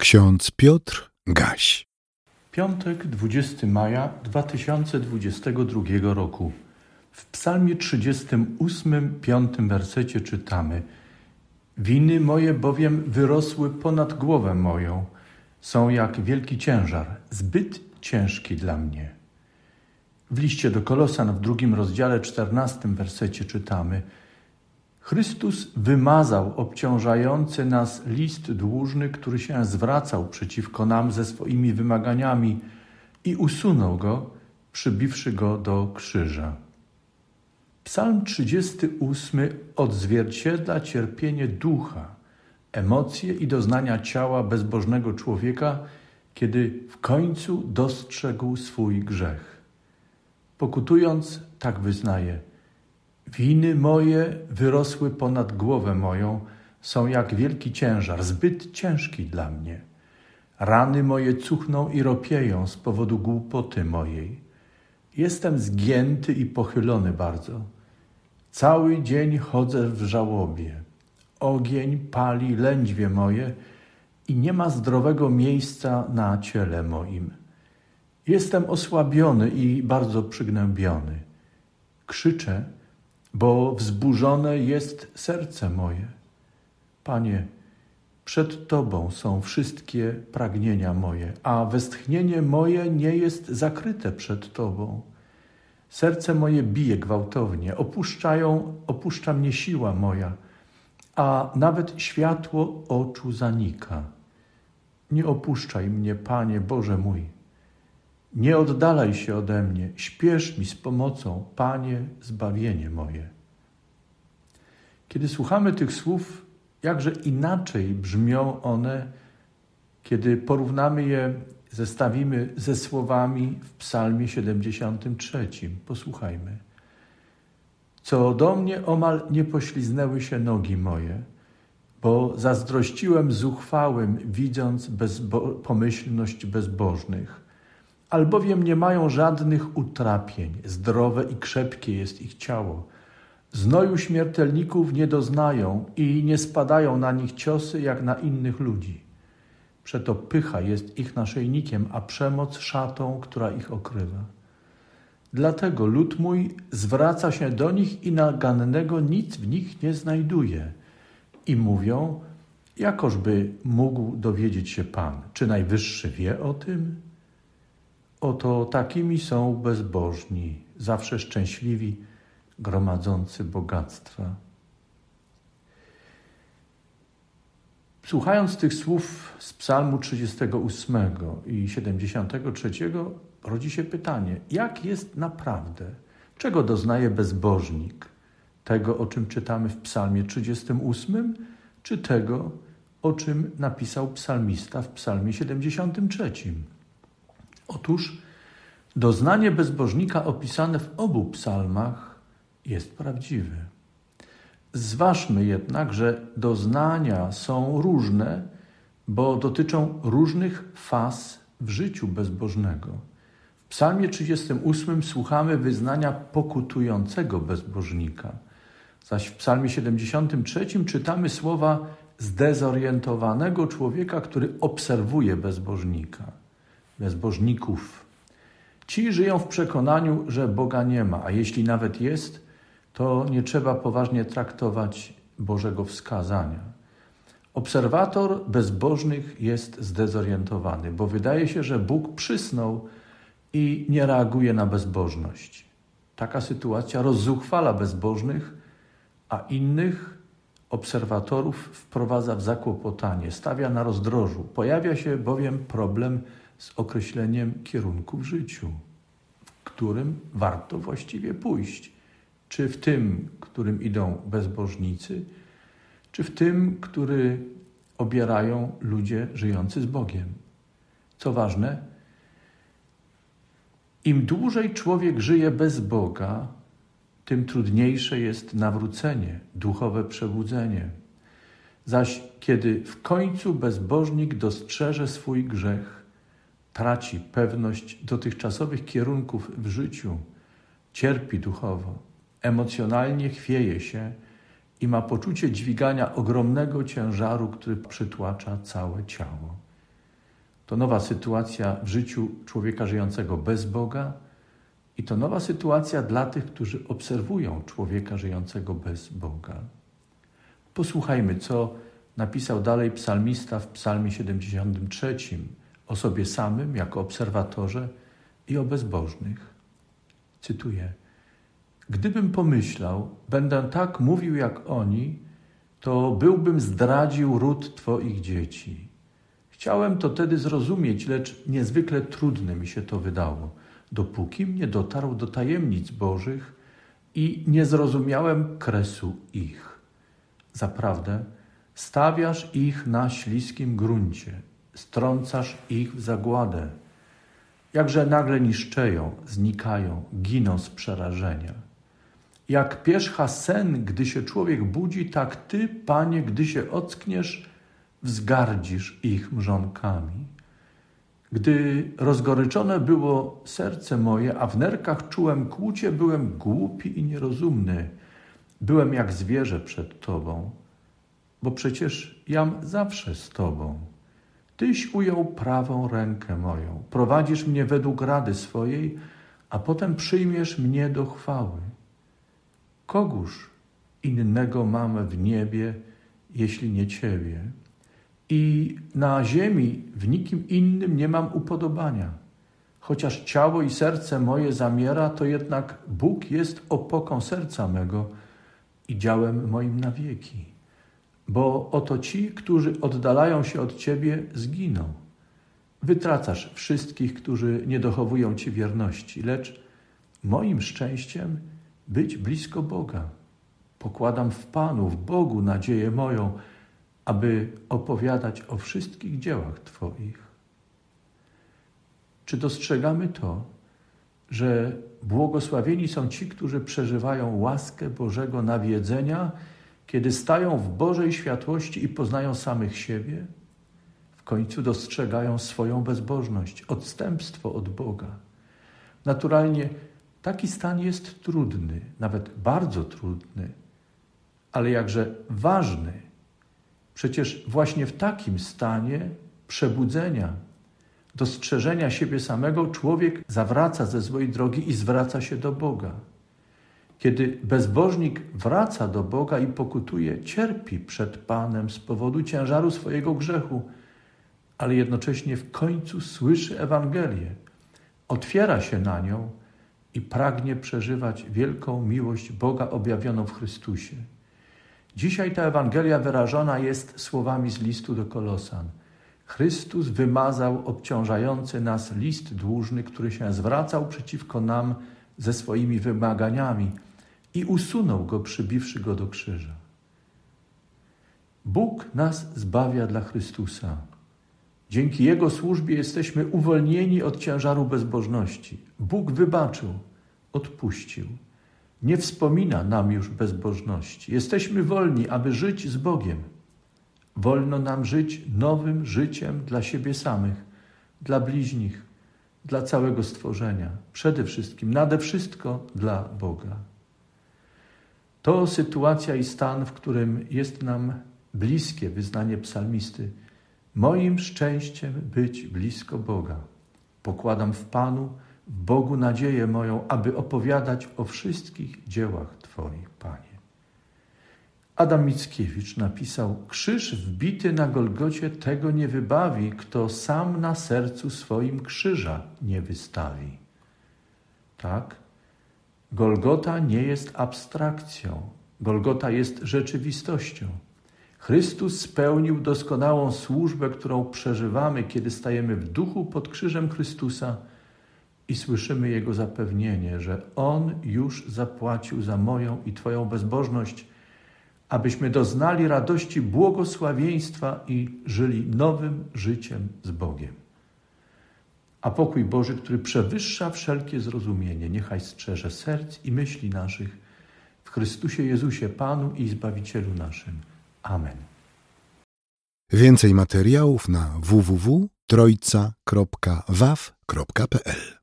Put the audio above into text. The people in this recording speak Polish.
Ksiądz Piotr Gaś. Piątek, 20 maja 2022 roku. W Psalmie 38, piątym wersecie czytamy: Winy moje bowiem wyrosły ponad głowę moją, są jak wielki ciężar, zbyt ciężki dla mnie. W liście do Kolosan w drugim rozdziale, 14 wersecie czytamy: Chrystus wymazał obciążający nas list dłużny, który się zwracał przeciwko nam ze swoimi wymaganiami i usunął go, przybiwszy go do krzyża. Psalm 38 odzwierciedla cierpienie ducha, emocje i doznania ciała bezbożnego człowieka, kiedy w końcu dostrzegł swój grzech. Pokutując, tak wyznaje – Winy moje wyrosły ponad głowę moją, są jak wielki ciężar, zbyt ciężki dla mnie. Rany moje cuchną i ropieją z powodu głupoty mojej. Jestem zgięty i pochylony bardzo. Cały dzień chodzę w żałobie. Ogień pali lędźwie moje i nie ma zdrowego miejsca na ciele moim. Jestem osłabiony i bardzo przygnębiony. Krzyczę, bo wzburzone jest serce moje. Panie, przed Tobą są wszystkie pragnienia moje, a westchnienie moje nie jest zakryte przed Tobą. Serce moje bije gwałtownie, opuszczają, opuszcza mnie siła moja, a nawet światło oczu zanika. Nie opuszczaj mnie, Panie Boże mój. Nie oddalaj się ode mnie, śpiesz mi z pomocą, Panie, zbawienie moje. Kiedy słuchamy tych słów, jakże inaczej brzmią one, kiedy porównamy je, zestawimy ze słowami w Psalmie 73. Posłuchajmy. Co do mnie omal nie pośliznęły się nogi moje, bo zazdrościłem zuchwałym, widząc bezbo pomyślność bezbożnych albowiem nie mają żadnych utrapień, zdrowe i krzepkie jest ich ciało. Znoju śmiertelników nie doznają i nie spadają na nich ciosy jak na innych ludzi. Przeto pycha jest ich naszyjnikiem, a przemoc szatą, która ich okrywa. Dlatego lud mój zwraca się do nich i nagannego nic w nich nie znajduje. I mówią, jakożby mógł dowiedzieć się Pan, czy Najwyższy wie o tym? Oto takimi są bezbożni, zawsze szczęśliwi, gromadzący bogactwa. Słuchając tych słów z Psalmu 38 i 73, rodzi się pytanie: jak jest naprawdę? Czego doznaje bezbożnik? Tego, o czym czytamy w Psalmie 38, czy tego, o czym napisał psalmista w Psalmie 73? Otóż doznanie bezbożnika opisane w obu psalmach jest prawdziwe. Zważmy jednak, że doznania są różne, bo dotyczą różnych faz w życiu bezbożnego. W Psalmie 38 słuchamy wyznania pokutującego bezbożnika, zaś w Psalmie 73 czytamy słowa zdezorientowanego człowieka, który obserwuje bezbożnika bezbożników. Ci żyją w przekonaniu, że Boga nie ma, a jeśli nawet jest, to nie trzeba poważnie traktować Bożego wskazania. Obserwator bezbożnych jest zdezorientowany, bo wydaje się, że Bóg przysnął i nie reaguje na bezbożność. Taka sytuacja rozzuchwala bezbożnych, a innych obserwatorów wprowadza w zakłopotanie, stawia na rozdrożu. Pojawia się bowiem problem z określeniem kierunku w życiu, w którym warto właściwie pójść. Czy w tym, którym idą bezbożnicy, czy w tym, który obierają ludzie żyjący z Bogiem. Co ważne, im dłużej człowiek żyje bez Boga, tym trudniejsze jest nawrócenie, duchowe przebudzenie. Zaś kiedy w końcu bezbożnik dostrzeże swój grzech, traci pewność dotychczasowych kierunków w życiu, cierpi duchowo, emocjonalnie chwieje się i ma poczucie dźwigania ogromnego ciężaru, który przytłacza całe ciało. To nowa sytuacja w życiu człowieka żyjącego bez Boga i to nowa sytuacja dla tych, którzy obserwują człowieka żyjącego bez Boga. Posłuchajmy, co napisał dalej psalmista w Psalmie 73 o sobie samym jako obserwatorze i o bezbożnych. Cytuję: Gdybym pomyślał, będę tak mówił jak oni, to byłbym zdradził ród Twoich dzieci. Chciałem to tedy zrozumieć, lecz niezwykle trudne mi się to wydało, dopóki nie dotarł do tajemnic Bożych i nie zrozumiałem kresu ich. Zaprawdę, stawiasz ich na śliskim gruncie, strącasz ich w zagładę. Jakże nagle niszczeją, znikają, giną z przerażenia. Jak pierzcha sen, gdy się człowiek budzi, tak Ty, Panie, gdy się ockniesz, wzgardzisz ich mrzonkami. Gdy rozgoryczone było serce moje, a w nerkach czułem kłucie, byłem głupi i nierozumny. Byłem jak zwierzę przed Tobą, bo przecież jam zawsze z Tobą. Tyś ujął prawą rękę moją, prowadzisz mnie według rady swojej, a potem przyjmiesz mnie do chwały. Kogóż innego mam w niebie, jeśli nie Ciebie? I na ziemi w nikim innym nie mam upodobania. Chociaż ciało i serce moje zamiera, to jednak Bóg jest opoką serca mego i działem moim na wieki. Bo oto ci, którzy oddalają się od Ciebie, zginą. Wytracasz wszystkich, którzy nie dochowują Ci wierności, lecz moim szczęściem być blisko Boga. Pokładam w Panu, w Bogu nadzieję moją, aby opowiadać o wszystkich dziełach Twoich. Czy dostrzegamy to, że błogosławieni są ci, którzy przeżywają łaskę Bożego nawiedzenia, kiedy stają w Bożej światłości i poznają samych siebie? W końcu dostrzegają swoją bezbożność, odstępstwo od Boga. Naturalnie Taki stan jest trudny, nawet bardzo trudny, ale jakże ważny. Przecież właśnie w takim stanie przebudzenia, dostrzeżenia siebie samego, człowiek zawraca ze złej drogi i zwraca się do Boga. Kiedy bezbożnik wraca do Boga i pokutuje, cierpi przed Panem z powodu ciężaru swojego grzechu, ale jednocześnie w końcu słyszy Ewangelię, otwiera się na nią i pragnie przeżywać wielką miłość Boga objawioną w Chrystusie. Dzisiaj ta Ewangelia wyrażona jest słowami z listu do Kolosan. Chrystus wymazał obciążający nas list dłużny, który się zwracał przeciwko nam ze swoimi wymaganiami i usunął go, przybiwszy go do krzyża. Bóg nas zbawia dla Chrystusa. Dzięki Jego służbie jesteśmy uwolnieni od ciężaru bezbożności. Bóg wybaczył, odpuścił. Nie wspomina nam już bezbożności. Jesteśmy wolni, aby żyć z Bogiem. Wolno nam żyć nowym życiem dla siebie samych, dla bliźnich, dla całego stworzenia. Przede wszystkim, nade wszystko dla Boga. To sytuacja i stan, w którym jest nam bliskie wyznanie psalmisty – Moim szczęściem być blisko Boga. Pokładam w Panu, w Bogu nadzieję moją, aby opowiadać o wszystkich dziełach Twoich, Panie. Adam Mickiewicz napisał: Krzyż wbity na Golgocie tego nie wybawi, kto sam na sercu swoim krzyża nie wystawi. Tak? Golgota nie jest abstrakcją, Golgota jest rzeczywistością. Chrystus spełnił doskonałą służbę, którą przeżywamy, kiedy stajemy w duchu pod krzyżem Chrystusa i słyszymy Jego zapewnienie, że On już zapłacił za moją i Twoją bezbożność, abyśmy doznali radości błogosławieństwa i żyli nowym życiem z Bogiem. A pokój Boży, który przewyższa wszelkie zrozumienie, niechaj strzeże serc i myśli naszych w Chrystusie Jezusie, Panu i Zbawicielu naszym. Amen. Więcej materiałów na www.trojca.waw.pl